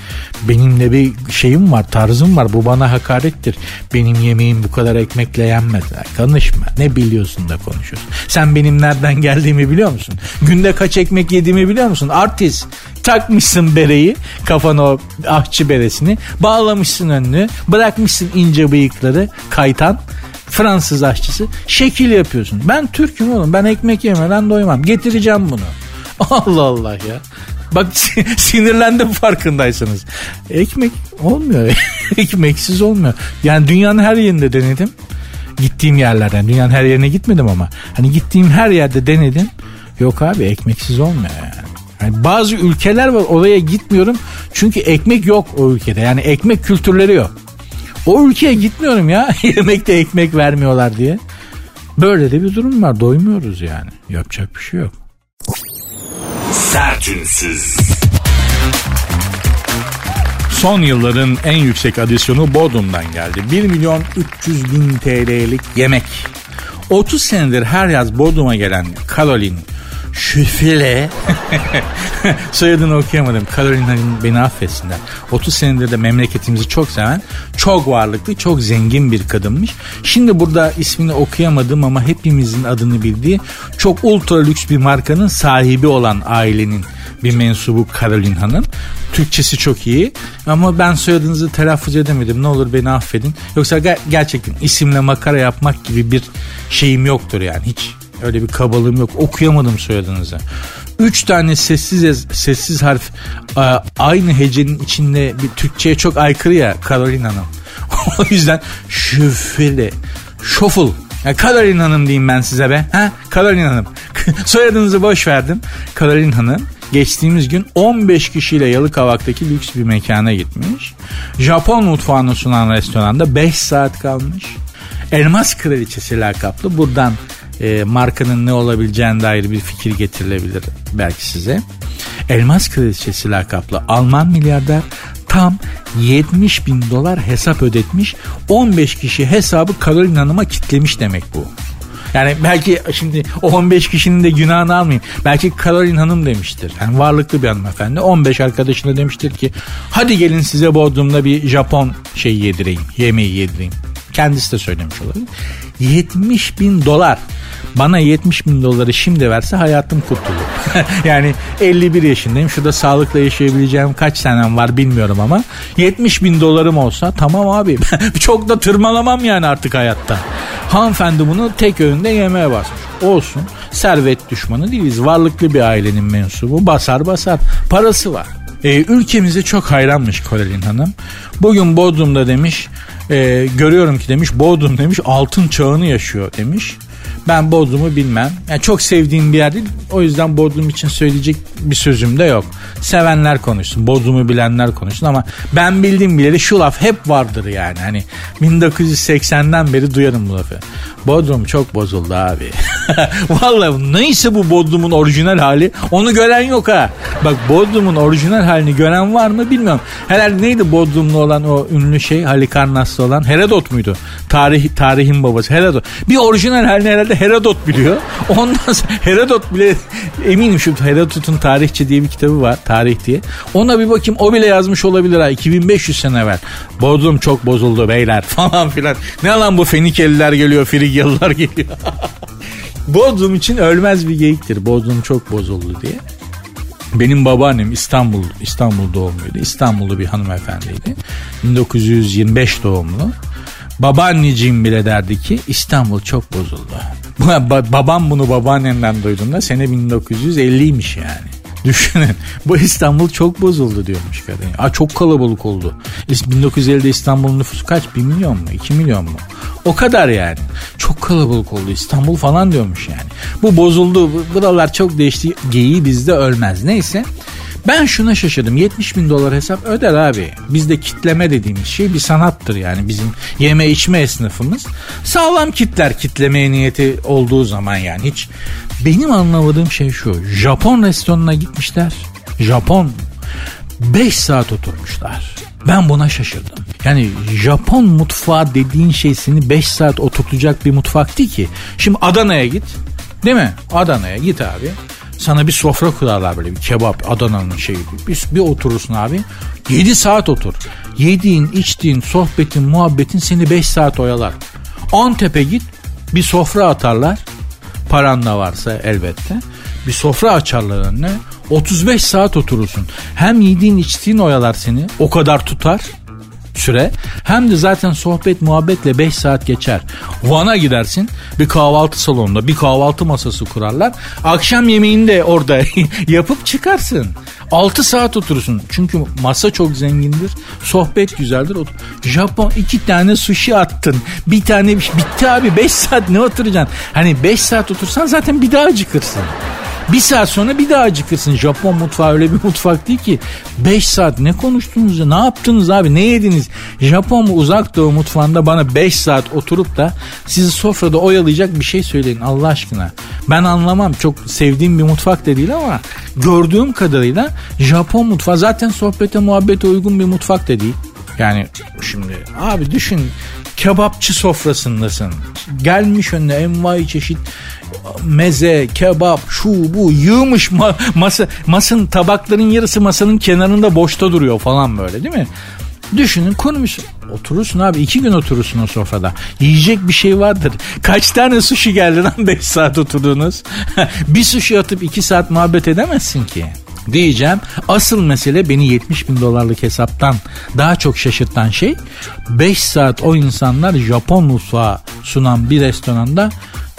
benimle bir şeyim var, tarzım var. Bu bana hakarettir. Benim yemeğim bu kadar ekmekle yenmez. Konuşma. Ne biliyorsun da konuşuyorsun. Sen benim nereden geldiğimi biliyor musun? Günde kaç ekmek yediğimi biliyor musun? Artist. Takmışsın bereyi, kafana o ahçı beresini. Bağlamışsın önünü. Bırakmışsın ince bıyıkları kaytan. Fransız aşçısı şekil yapıyorsun. Ben Türk'üm oğlum ben ekmek yemeden doymam. Getireceğim bunu. Allah Allah ya. Bak sinirlendim farkındaysanız. Ekmek olmuyor. Ekmeksiz olmuyor. Yani dünyanın her yerinde denedim. Gittiğim yerlerden. Dünyanın her yerine gitmedim ama. Hani gittiğim her yerde denedim. Yok abi ekmeksiz olmuyor yani. yani bazı ülkeler var oraya gitmiyorum. Çünkü ekmek yok o ülkede. Yani ekmek kültürleri yok. O ülkeye gitmiyorum ya. Yemekte ekmek vermiyorlar diye. Böyle de bir durum var. Doymuyoruz yani. Yapacak bir şey yok. Sertünsüz. Son yılların en yüksek adisyonu Bodrum'dan geldi. 1 milyon 300 bin TL'lik yemek. 30 senedir her yaz Bodrum'a gelen Caroline Şüfile soyadını okuyamadım. Caroline beni affetsinler. 30 senedir de memleketimizi çok seven, çok varlıklı, çok zengin bir kadınmış. Şimdi burada ismini okuyamadım ama hepimizin adını bildiği çok ultra lüks bir markanın sahibi olan ailenin bir mensubu Caroline Hanım. Türkçesi çok iyi ama ben soyadınızı telaffuz edemedim. Ne olur beni affedin. Yoksa ger- gerçekten isimle makara yapmak gibi bir şeyim yoktur yani. Hiç öyle bir kabalığım yok. Okuyamadım soyadınızı. Üç tane sessiz sessiz harf aynı hecenin içinde bir Türkçe'ye çok aykırı ya Caroline Hanım. o yüzden şüpheli. Şoful. Ya Caroline Hanım diyeyim ben size be. Ha? Caroline Hanım. Soyadınızı boş verdim. Caroline Hanım geçtiğimiz gün 15 kişiyle Yalıkavak'taki lüks bir mekana gitmiş. Japon mutfağını sunan restoranda 5 saat kalmış. Elmas kraliçesi lakaplı. Buradan e, markanın ne olabileceğine dair bir fikir getirilebilir belki size. Elmas kraliçesi lakaplı Alman milyarder tam 70 bin dolar hesap ödetmiş. 15 kişi hesabı Caroline Hanım'a kitlemiş demek bu. Yani belki şimdi o 15 kişinin de günahını almayayım. Belki Caroline Hanım demiştir. Yani varlıklı bir hanımefendi. 15 arkadaşına demiştir ki hadi gelin size Bodrum'da bir Japon şey yedireyim. Yemeği yedireyim. Kendisi de söylemiş olabilir. 70 bin dolar. Bana 70 bin doları şimdi verse hayatım kurtulur. yani 51 yaşındayım. Şurada sağlıkla yaşayabileceğim kaç senem var bilmiyorum ama 70 bin dolarım olsa tamam abi. Çok da tırmalamam yani artık hayatta. Hanımefendi bunu tek öğünde yemeye basmış. Olsun. Servet düşmanı değiliz. Varlıklı bir ailenin mensubu. Basar basar. Parası var. E, ülkemize çok hayranmış Korelin Hanım. Bugün Bodrum'da demiş e, görüyorum ki demiş Bodrum demiş altın çağını yaşıyor demiş. Ben Bodrum'u bilmem. Yani çok sevdiğim bir yer değil. O yüzden Bodrum için söyleyecek bir sözüm de yok. Sevenler konuşsun. Bodrum'u bilenler konuşsun ama ben bildiğim bileli şu laf hep vardır yani. Hani 1980'den beri duyarım bu lafı. Bodrum çok bozuldu abi. Vallahi neyse bu Bodrum'un orijinal hali onu gören yok ha. Bak Bodrum'un orijinal halini gören var mı bilmiyorum. Herhalde neydi Bodrumlu olan o ünlü şey Halikarnas'ta olan Herodot muydu? Tarih, tarihin babası Herodot. Bir orijinal halini herhalde Herodot biliyor. Ondan sonra Herodot bile eminim şu Herodot'un tarihçi diye bir kitabı var. Tarih diye. Ona bir bakayım o bile yazmış olabilir ha. 2500 sene evvel. Bodrum çok bozuldu beyler falan filan. Ne lan bu Fenikeliler geliyor Frigyalılar geliyor. Bodrum için ölmez bir geyiktir. Bodrum çok bozuldu diye. Benim babaannem İstanbul İstanbul doğumluydu. İstanbullu bir hanımefendiydi. 1925 doğumlu. Babaanneciğim bile derdi ki İstanbul çok bozuldu. Babam bunu babaannemden duyduğunda sene 1950'ymiş yani. Düşünün bu İstanbul çok bozuldu diyormuş kadın. Aa, çok kalabalık oldu. 1950'de İstanbul'un nüfusu kaç? 1 milyon mu? 2 milyon mu? O kadar yani. Çok kalabalık oldu İstanbul falan diyormuş yani. Bu bozuldu. Buralar çok değişti. Geyiği bizde ölmez. Neyse. Ben şuna şaşırdım. 70 bin dolar hesap öder abi. Bizde kitleme dediğimiz şey bir sanattır yani. Bizim yeme içme esnafımız sağlam kitler kitlemeye niyeti olduğu zaman yani. Hiç benim anlamadığım şey şu. Japon restoranına gitmişler. Japon 5 saat oturmuşlar. Ben buna şaşırdım. Yani Japon mutfağı dediğin şey seni 5 saat oturtacak bir mutfak değil ki. Şimdi Adana'ya git. Değil mi? Adana'ya git abi. Sana bir sofra kurarlar böyle bir kebap Adana'nın şeyi. Bir, bir oturursun abi. 7 saat otur. Yediğin, içtiğin, sohbetin, muhabbetin seni 5 saat oyalar. Antep'e git bir sofra atarlar. Paran da varsa elbette. Bir sofra açarlar önüne. 35 saat oturursun. Hem yediğin içtiğin oyalar seni. O kadar tutar süre. Hem de zaten sohbet muhabbetle 5 saat geçer. Van'a gidersin bir kahvaltı salonunda bir kahvaltı masası kurarlar. Akşam yemeğini de orada yapıp çıkarsın. 6 saat oturursun. Çünkü masa çok zengindir. Sohbet güzeldir. Japon iki tane sushi attın. Bir tane bitti abi 5 saat ne oturacaksın? Hani 5 saat otursan zaten bir daha acıkırsın. Bir saat sonra bir daha acıkırsın. Japon mutfağı öyle bir mutfak değil ki. 5 saat ne konuştunuz ya? Ne yaptınız abi? Ne yediniz? Japon mu uzak doğu mutfağında bana 5 saat oturup da sizi sofrada oyalayacak bir şey söyleyin Allah aşkına. Ben anlamam. Çok sevdiğim bir mutfak da değil ama gördüğüm kadarıyla Japon mutfağı zaten sohbete muhabbete uygun bir mutfak da değil. Yani şimdi abi düşün kebapçı sofrasındasın. Gelmiş önüne envai çeşit meze, kebap, şu bu yığmış ma masa, masın tabakların yarısı masanın kenarında boşta duruyor falan böyle değil mi? Düşünün kurmuş. Oturursun abi iki gün oturursun o sofrada. Yiyecek bir şey vardır. Kaç tane sushi geldi lan 5 saat oturdunuz? bir sushi atıp 2 saat muhabbet edemezsin ki diyeceğim. Asıl mesele beni 70 bin dolarlık hesaptan daha çok şaşırtan şey 5 saat o insanlar Japon mutfağı sunan bir restoranda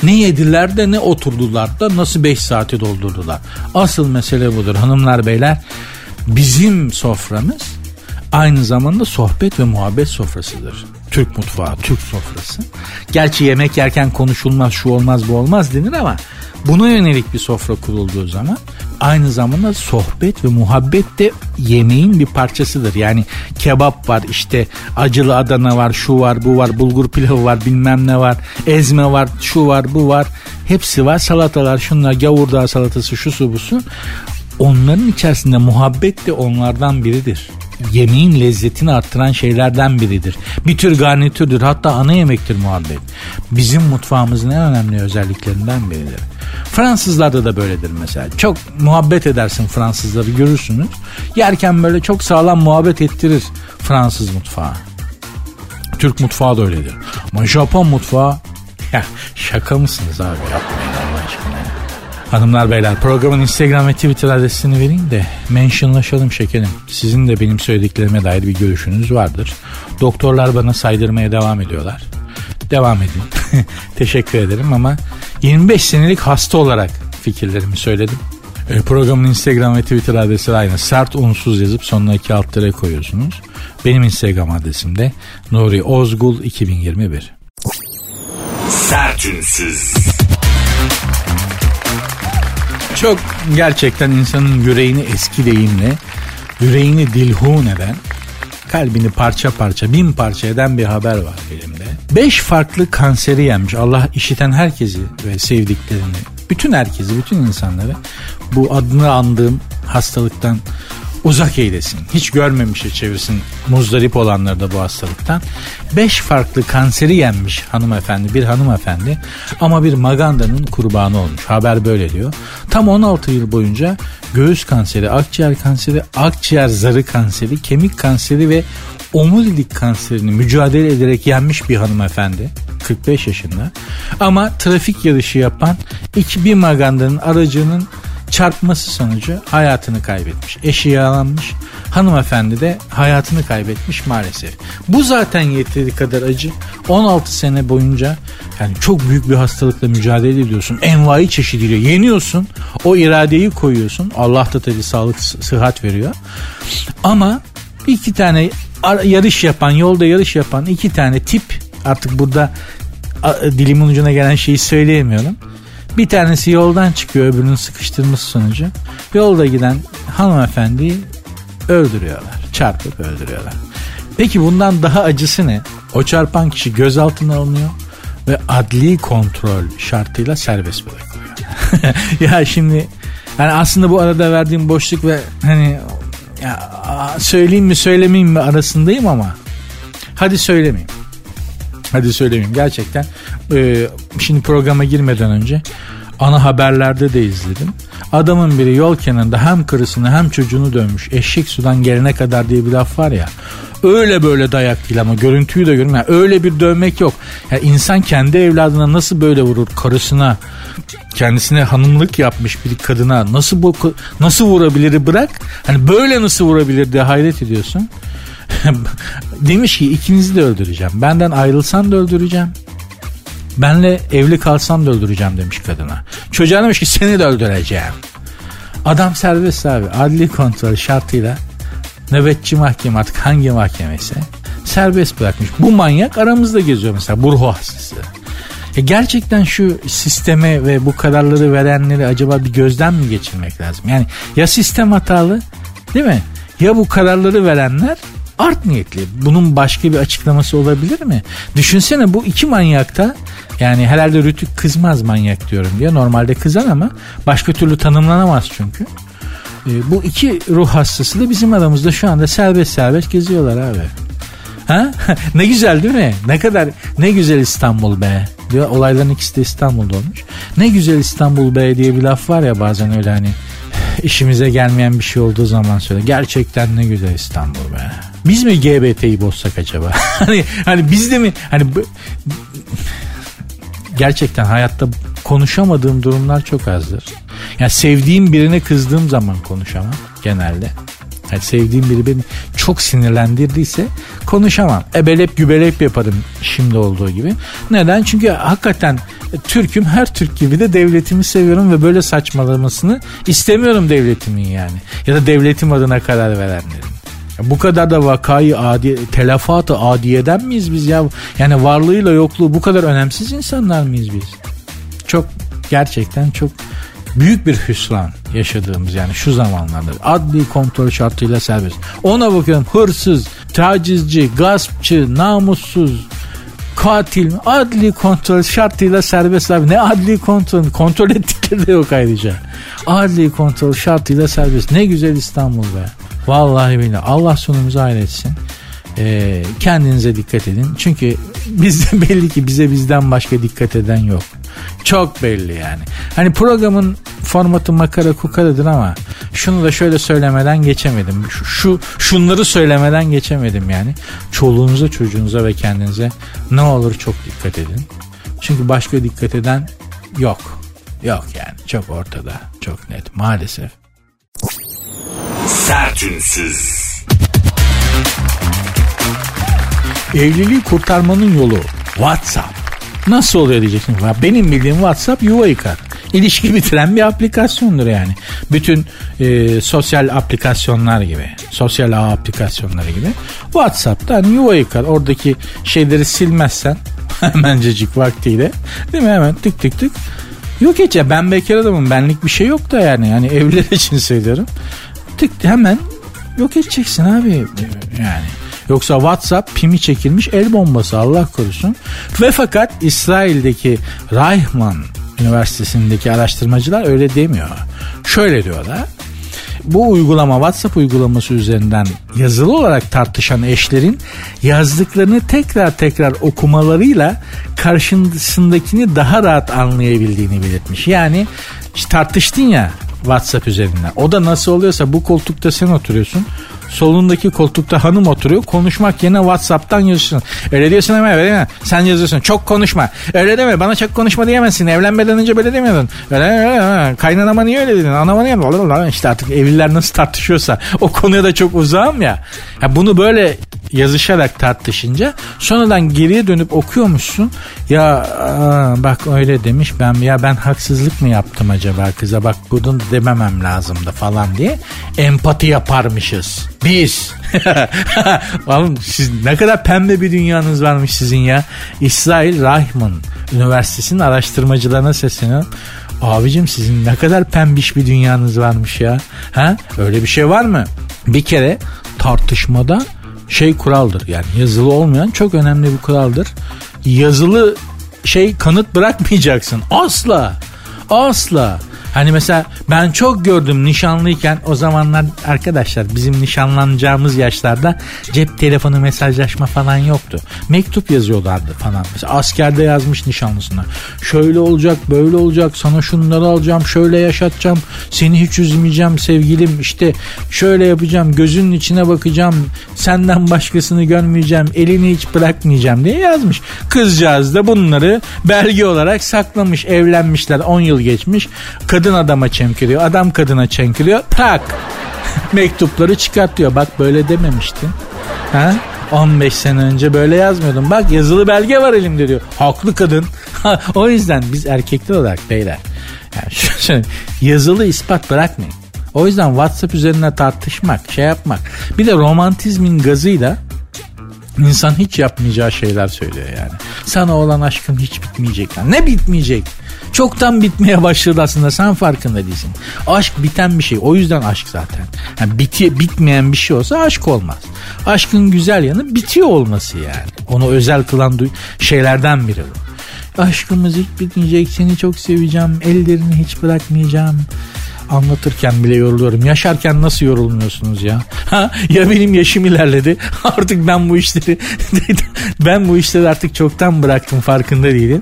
ne yediler de ne oturdular da nasıl 5 saati doldurdular. Asıl mesele budur hanımlar beyler. Bizim soframız aynı zamanda sohbet ve muhabbet sofrasıdır. Türk mutfağı, Türk sofrası. Gerçi yemek yerken konuşulmaz, şu olmaz, bu olmaz denir ama buna yönelik bir sofra kurulduğu zaman aynı zamanda sohbet ve muhabbet de yemeğin bir parçasıdır. Yani kebap var işte acılı Adana var şu var bu var bulgur pilavı var bilmem ne var ezme var şu var bu var hepsi var salatalar şunlar gavurdağ salatası şu su bu su onların içerisinde muhabbet de onlardan biridir. Yemeğin lezzetini arttıran şeylerden biridir. Bir tür garnitürdür hatta ana yemektir muhabbet. Bizim mutfağımızın en önemli özelliklerinden biridir. Fransızlarda da böyledir mesela. Çok muhabbet edersin Fransızları görürsünüz. Yerken böyle çok sağlam muhabbet ettirir Fransız mutfağı. Türk mutfağı da öyledir. Ama Japon mutfağı ya şaka mısınız abi yapmayın Allah aşkına. Hanımlar beyler programın Instagram ve Twitter adresini vereyim de mentionlaşalım şekerim. Sizin de benim söylediklerime dair bir görüşünüz vardır. Doktorlar bana saydırmaya devam ediyorlar. Devam edin. Teşekkür ederim ama 25 senelik hasta olarak fikirlerimi söyledim. E, programın Instagram ve Twitter adresi aynı. Sert unsuz yazıp sonuna iki alt tere koyuyorsunuz. Benim Instagram adresim de Nuri Ozgul 2021. Sertünsüz. Çok gerçekten insanın yüreğini eski deyimle yüreğini dilhun eden kalbini parça parça bin parça eden bir haber var elimde. Beş farklı kanseri yenmiş Allah işiten herkesi ve sevdiklerini bütün herkesi bütün insanları bu adını andığım hastalıktan uzak eylesin. Hiç görmemişe çevirsin muzdarip olanları da bu hastalıktan. Beş farklı kanseri yenmiş hanımefendi bir hanımefendi ama bir magandanın kurbanı olmuş. Haber böyle diyor. Tam 16 yıl boyunca göğüs kanseri, akciğer kanseri, akciğer zarı kanseri, kemik kanseri ve omurilik kanserini mücadele ederek yenmiş bir hanımefendi. 45 yaşında. Ama trafik yarışı yapan iki bir magandanın aracının çarpması sonucu hayatını kaybetmiş. Eşi yaralanmış. Hanımefendi de hayatını kaybetmiş maalesef. Bu zaten yeteri kadar acı. 16 sene boyunca yani çok büyük bir hastalıkla mücadele ediyorsun. Envai çeşidiyle yeniyorsun. O iradeyi koyuyorsun. Allah da tabii sağlık sıhhat veriyor. Ama iki tane yarış yapan, yolda yarış yapan iki tane tip artık burada dilimin ucuna gelen şeyi söyleyemiyorum bir tanesi yoldan çıkıyor öbürünün sıkıştırması sonucu. Yolda giden hanımefendiyi öldürüyorlar. Çarpıp öldürüyorlar. Peki bundan daha acısı ne? O çarpan kişi gözaltına alınıyor ve adli kontrol şartıyla serbest bırakılıyor. ya şimdi yani aslında bu arada verdiğim boşluk ve hani ya söyleyeyim mi söylemeyeyim mi arasındayım ama hadi söylemeyeyim. Hadi söylemeyeyim gerçekten. Ee, şimdi programa girmeden önce ana haberlerde de izledim. Adamın biri yol kenarında hem karısını hem çocuğunu dönmüş. Eşek sudan gelene kadar diye bir laf var ya. Öyle böyle dayak değil ama görüntüyü de görün. Yani öyle bir dövmek yok. Yani insan kendi evladına nasıl böyle vurur karısına kendisine hanımlık yapmış bir kadına nasıl bu nasıl vurabilir bırak. Hani böyle nasıl vurabilir diye hayret ediyorsun. Demiş ki ikinizi de öldüreceğim. Benden ayrılsan da öldüreceğim. Benle evli kalsam da öldüreceğim demiş kadına. Çocuğa demiş ki seni de öldüreceğim. Adam serbest abi. Adli kontrol şartıyla nöbetçi mahkeme artık hangi mahkemesi serbest bırakmış. Bu manyak aramızda geziyor mesela bu ruh hastası. E gerçekten şu sisteme ve bu kararları verenleri acaba bir gözden mi geçirmek lazım? Yani ya sistem hatalı değil mi? Ya bu kararları verenler art niyetli. Bunun başka bir açıklaması olabilir mi? Düşünsene bu iki manyakta yani herhalde Rütük kızmaz manyak diyorum diye. Normalde kızar ama başka türlü tanımlanamaz çünkü. E, bu iki ruh hastası da bizim aramızda şu anda serbest serbest geziyorlar abi. Ha? ne güzel değil mi? Ne kadar ne güzel İstanbul be. Diyor olayların ikisi de İstanbul'da olmuş. Ne güzel İstanbul be diye bir laf var ya bazen öyle hani işimize gelmeyen bir şey olduğu zaman söyle. Gerçekten ne güzel İstanbul be. Biz mi GBT'yi bozsak acaba? hani hani biz de mi hani gerçekten hayatta konuşamadığım durumlar çok azdır. Yani sevdiğim birine kızdığım zaman konuşamam genelde. Yani sevdiğim biri beni çok sinirlendirdiyse konuşamam. Ebelep gübelep yaparım şimdi olduğu gibi. Neden? Çünkü hakikaten Türk'üm her Türk gibi de devletimi seviyorum ve böyle saçmalamasını istemiyorum devletimin yani. Ya da devletim adına karar verenlerin. Bu kadar da vakayı adi, telafatı adiyeden miyiz biz ya? Yani varlığıyla yokluğu bu kadar önemsiz insanlar mıyız biz? Çok gerçekten çok büyük bir hüsran yaşadığımız yani şu zamanlarda adli kontrol şartıyla serbest. Ona bakıyorum hırsız, tacizci, gaspçı, namussuz, katil adli kontrol şartıyla serbest abi. Ne adli kontrol? Kontrol ettikleri de yok ayrıca. Adli kontrol şartıyla serbest. Ne güzel İstanbul be. Vallahi billahi Allah sonumuzu hayretsin. Ee, kendinize dikkat edin. Çünkü bizde belli ki bize bizden başka dikkat eden yok. Çok belli yani. Hani programın formatı makara kukaradır ama şunu da şöyle söylemeden geçemedim. Şu, şu şunları söylemeden geçemedim yani. Çoluğunuza, çocuğunuza ve kendinize ne olur çok dikkat edin. Çünkü başka dikkat eden yok. Yok yani çok ortada. Çok net maalesef. Sertünsüz. Evliliği kurtarmanın yolu WhatsApp. Nasıl oluyor diyeceksin. Benim bildiğim WhatsApp yuva yıkar. İlişki bitiren bir aplikasyondur yani. Bütün e, sosyal aplikasyonlar gibi, sosyal ağ aplikasyonları gibi. WhatsApp'tan yuva yıkar. Oradaki şeyleri silmezsen hemencecik vaktiyle değil mi hemen tık tık tık Yok hiç ya ben bekar adamım benlik bir şey yok da yani yani evliler için söylüyorum. Tık hemen yok edeceksin abi yani. Yoksa WhatsApp pimi çekilmiş el bombası Allah korusun. Ve fakat İsrail'deki Reichman Üniversitesi'ndeki araştırmacılar öyle demiyor. Şöyle diyorlar. Bu uygulama WhatsApp uygulaması üzerinden yazılı olarak tartışan eşlerin yazdıklarını tekrar tekrar okumalarıyla karşısındakini daha rahat anlayabildiğini belirtmiş. Yani tartıştın ya WhatsApp üzerinden. O da nasıl oluyorsa bu koltukta sen oturuyorsun. Solundaki koltukta hanım oturuyor. Konuşmak yerine Whatsapp'tan yazıyorsun. Öyle diyorsun ama öyle değil mi? Sen yazıyorsun. Çok konuşma. Öyle deme. Bana çok konuşma diyemezsin. Evlenmeden önce böyle demiyordun. Öyle, öyle. Kaynanama niye öyle dedin? Anama niye? İşte artık evliler nasıl tartışıyorsa o konuya da çok uzağım ya. ya bunu böyle yazışarak tartışınca sonradan geriye dönüp okuyormuşsun. Ya aa, bak öyle demiş ben ya ben haksızlık mı yaptım acaba kıza bak bunu dememem lazımdı falan diye empati yaparmışız. Biz. Oğlum siz ne kadar pembe bir dünyanız varmış sizin ya. İsrail Rahman Üniversitesi'nin araştırmacılarına sesleniyorum. Abicim sizin ne kadar pembiş bir dünyanız varmış ya. Ha? Öyle bir şey var mı? Bir kere tartışmada şey kuraldır. Yani yazılı olmayan çok önemli bir kuraldır. Yazılı şey kanıt bırakmayacaksın. Asla. Asla. Hani mesela ben çok gördüm nişanlıyken o zamanlar arkadaşlar bizim nişanlanacağımız yaşlarda cep telefonu mesajlaşma falan yoktu. Mektup yazıyorlardı falan. Mesela askerde yazmış nişanlısına. Şöyle olacak böyle olacak sana şunları alacağım şöyle yaşatacağım seni hiç üzmeyeceğim sevgilim işte şöyle yapacağım gözünün içine bakacağım senden başkasını görmeyeceğim elini hiç bırakmayacağım diye yazmış. Kızcağız da bunları belge olarak saklamış evlenmişler 10 yıl geçmiş. Kadın kadın adama çemkiriyor. Adam kadına çemkiriyor. Tak. Mektupları çıkartıyor. Bak böyle dememiştin. Ha? 15 sene önce böyle yazmıyordum. Bak yazılı belge var elimde diyor. Haklı kadın. o yüzden biz erkekler olarak beyler. Yani şöyle, yazılı ispat bırakmayın. O yüzden WhatsApp üzerine tartışmak, şey yapmak. Bir de romantizmin gazıyla insan hiç yapmayacağı şeyler söylüyor yani. Sana olan aşkım hiç bitmeyecek. Ne bitmeyecek? Çoktan bitmeye başladı aslında sen farkında değilsin. Aşk biten bir şey o yüzden aşk zaten. Yani biti, bitmeyen bir şey olsa aşk olmaz. Aşkın güzel yanı bitiyor olması yani. Onu özel kılan şeylerden biri bu. Aşkımız hiç bitmeyecek seni çok seveceğim ellerini hiç bırakmayacağım anlatırken bile yoruluyorum. Yaşarken nasıl yorulmuyorsunuz ya? Ha, ya benim yaşım ilerledi. Artık ben bu işleri ben bu işleri artık çoktan bıraktım farkında değilim.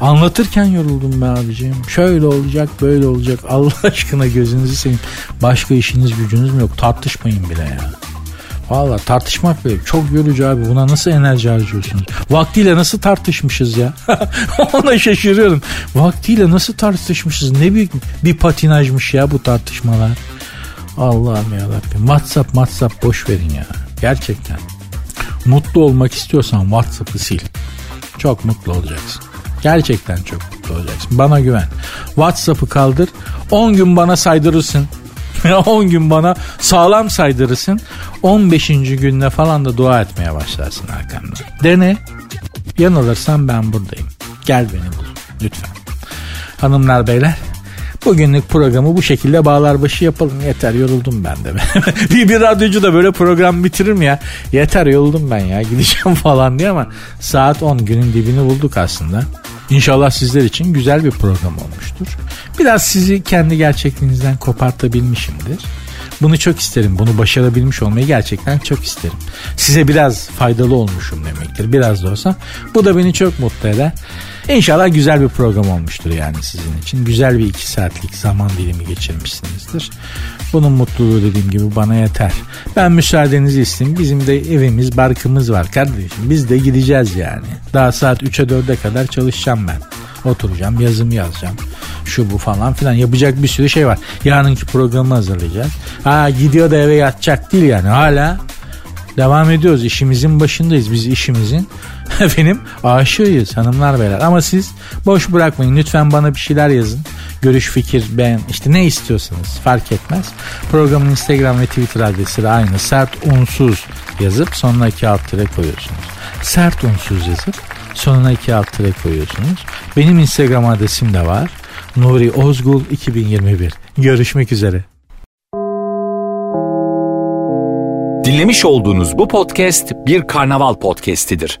Anlatırken yoruldum be abiciğim. Şöyle olacak böyle olacak. Allah aşkına gözünüzü seveyim. Başka işiniz gücünüz mü yok? Tartışmayın bile ya. Valla tartışmak bile çok yorucu abi. Buna nasıl enerji harcıyorsunuz? Vaktiyle nasıl tartışmışız ya? Ona şaşırıyorum. Vaktiyle nasıl tartışmışız? Ne büyük bir patinajmış ya bu tartışmalar. Allah'ım ya Rabbim. WhatsApp WhatsApp boş verin ya. Gerçekten. Mutlu olmak istiyorsan WhatsApp'ı sil. Çok mutlu olacaksın. Gerçekten çok mutlu olacaksın. Bana güven. WhatsApp'ı kaldır. 10 gün bana saydırırsın. 10 gün bana sağlam saydırırsın. 15. günde falan da dua etmeye başlarsın arkamda. Dene. Yanılırsan ben buradayım. Gel beni bul. Lütfen. Hanımlar beyler Bugünlük programı bu şekilde bağlar başı yapalım. Yeter yoruldum ben de. bir, bir radyocu da böyle program bitirir mi ya? Yeter yoruldum ben ya gideceğim falan diye ama saat 10 günün dibini bulduk aslında. İnşallah sizler için güzel bir program olmuştur. Biraz sizi kendi gerçekliğinizden kopartabilmişimdir. Bunu çok isterim. Bunu başarabilmiş olmayı gerçekten çok isterim. Size biraz faydalı olmuşum demektir. Biraz da olsa. Bu da beni çok mutlu eder. İnşallah güzel bir program olmuştur yani sizin için. Güzel bir iki saatlik zaman dilimi geçirmişsinizdir. Bunun mutluluğu dediğim gibi bana yeter. Ben müsaadenizi isteyeyim. Bizim de evimiz, barkımız var kardeşim. Biz de gideceğiz yani. Daha saat 3'e 4'e kadar çalışacağım ben. Oturacağım, yazımı yazacağım. Şu bu falan filan. Yapacak bir sürü şey var. Yarınki programı hazırlayacağız. Ha gidiyor da eve yatacak değil yani. Hala devam ediyoruz. İşimizin başındayız. Biz işimizin efendim aşığıyız hanımlar beyler. Ama siz boş bırakmayın. Lütfen bana bir şeyler yazın. Görüş, fikir, ben işte ne istiyorsanız fark etmez. Programın Instagram ve Twitter adresi de aynı. Sert unsuz yazıp sonuna iki alt tire koyuyorsunuz. Sert unsuz yazıp sonuna iki alt tire koyuyorsunuz. Benim Instagram adresim de var. Nuri Ozgul 2021. Görüşmek üzere. Dinlemiş olduğunuz bu podcast bir karnaval podcastidir.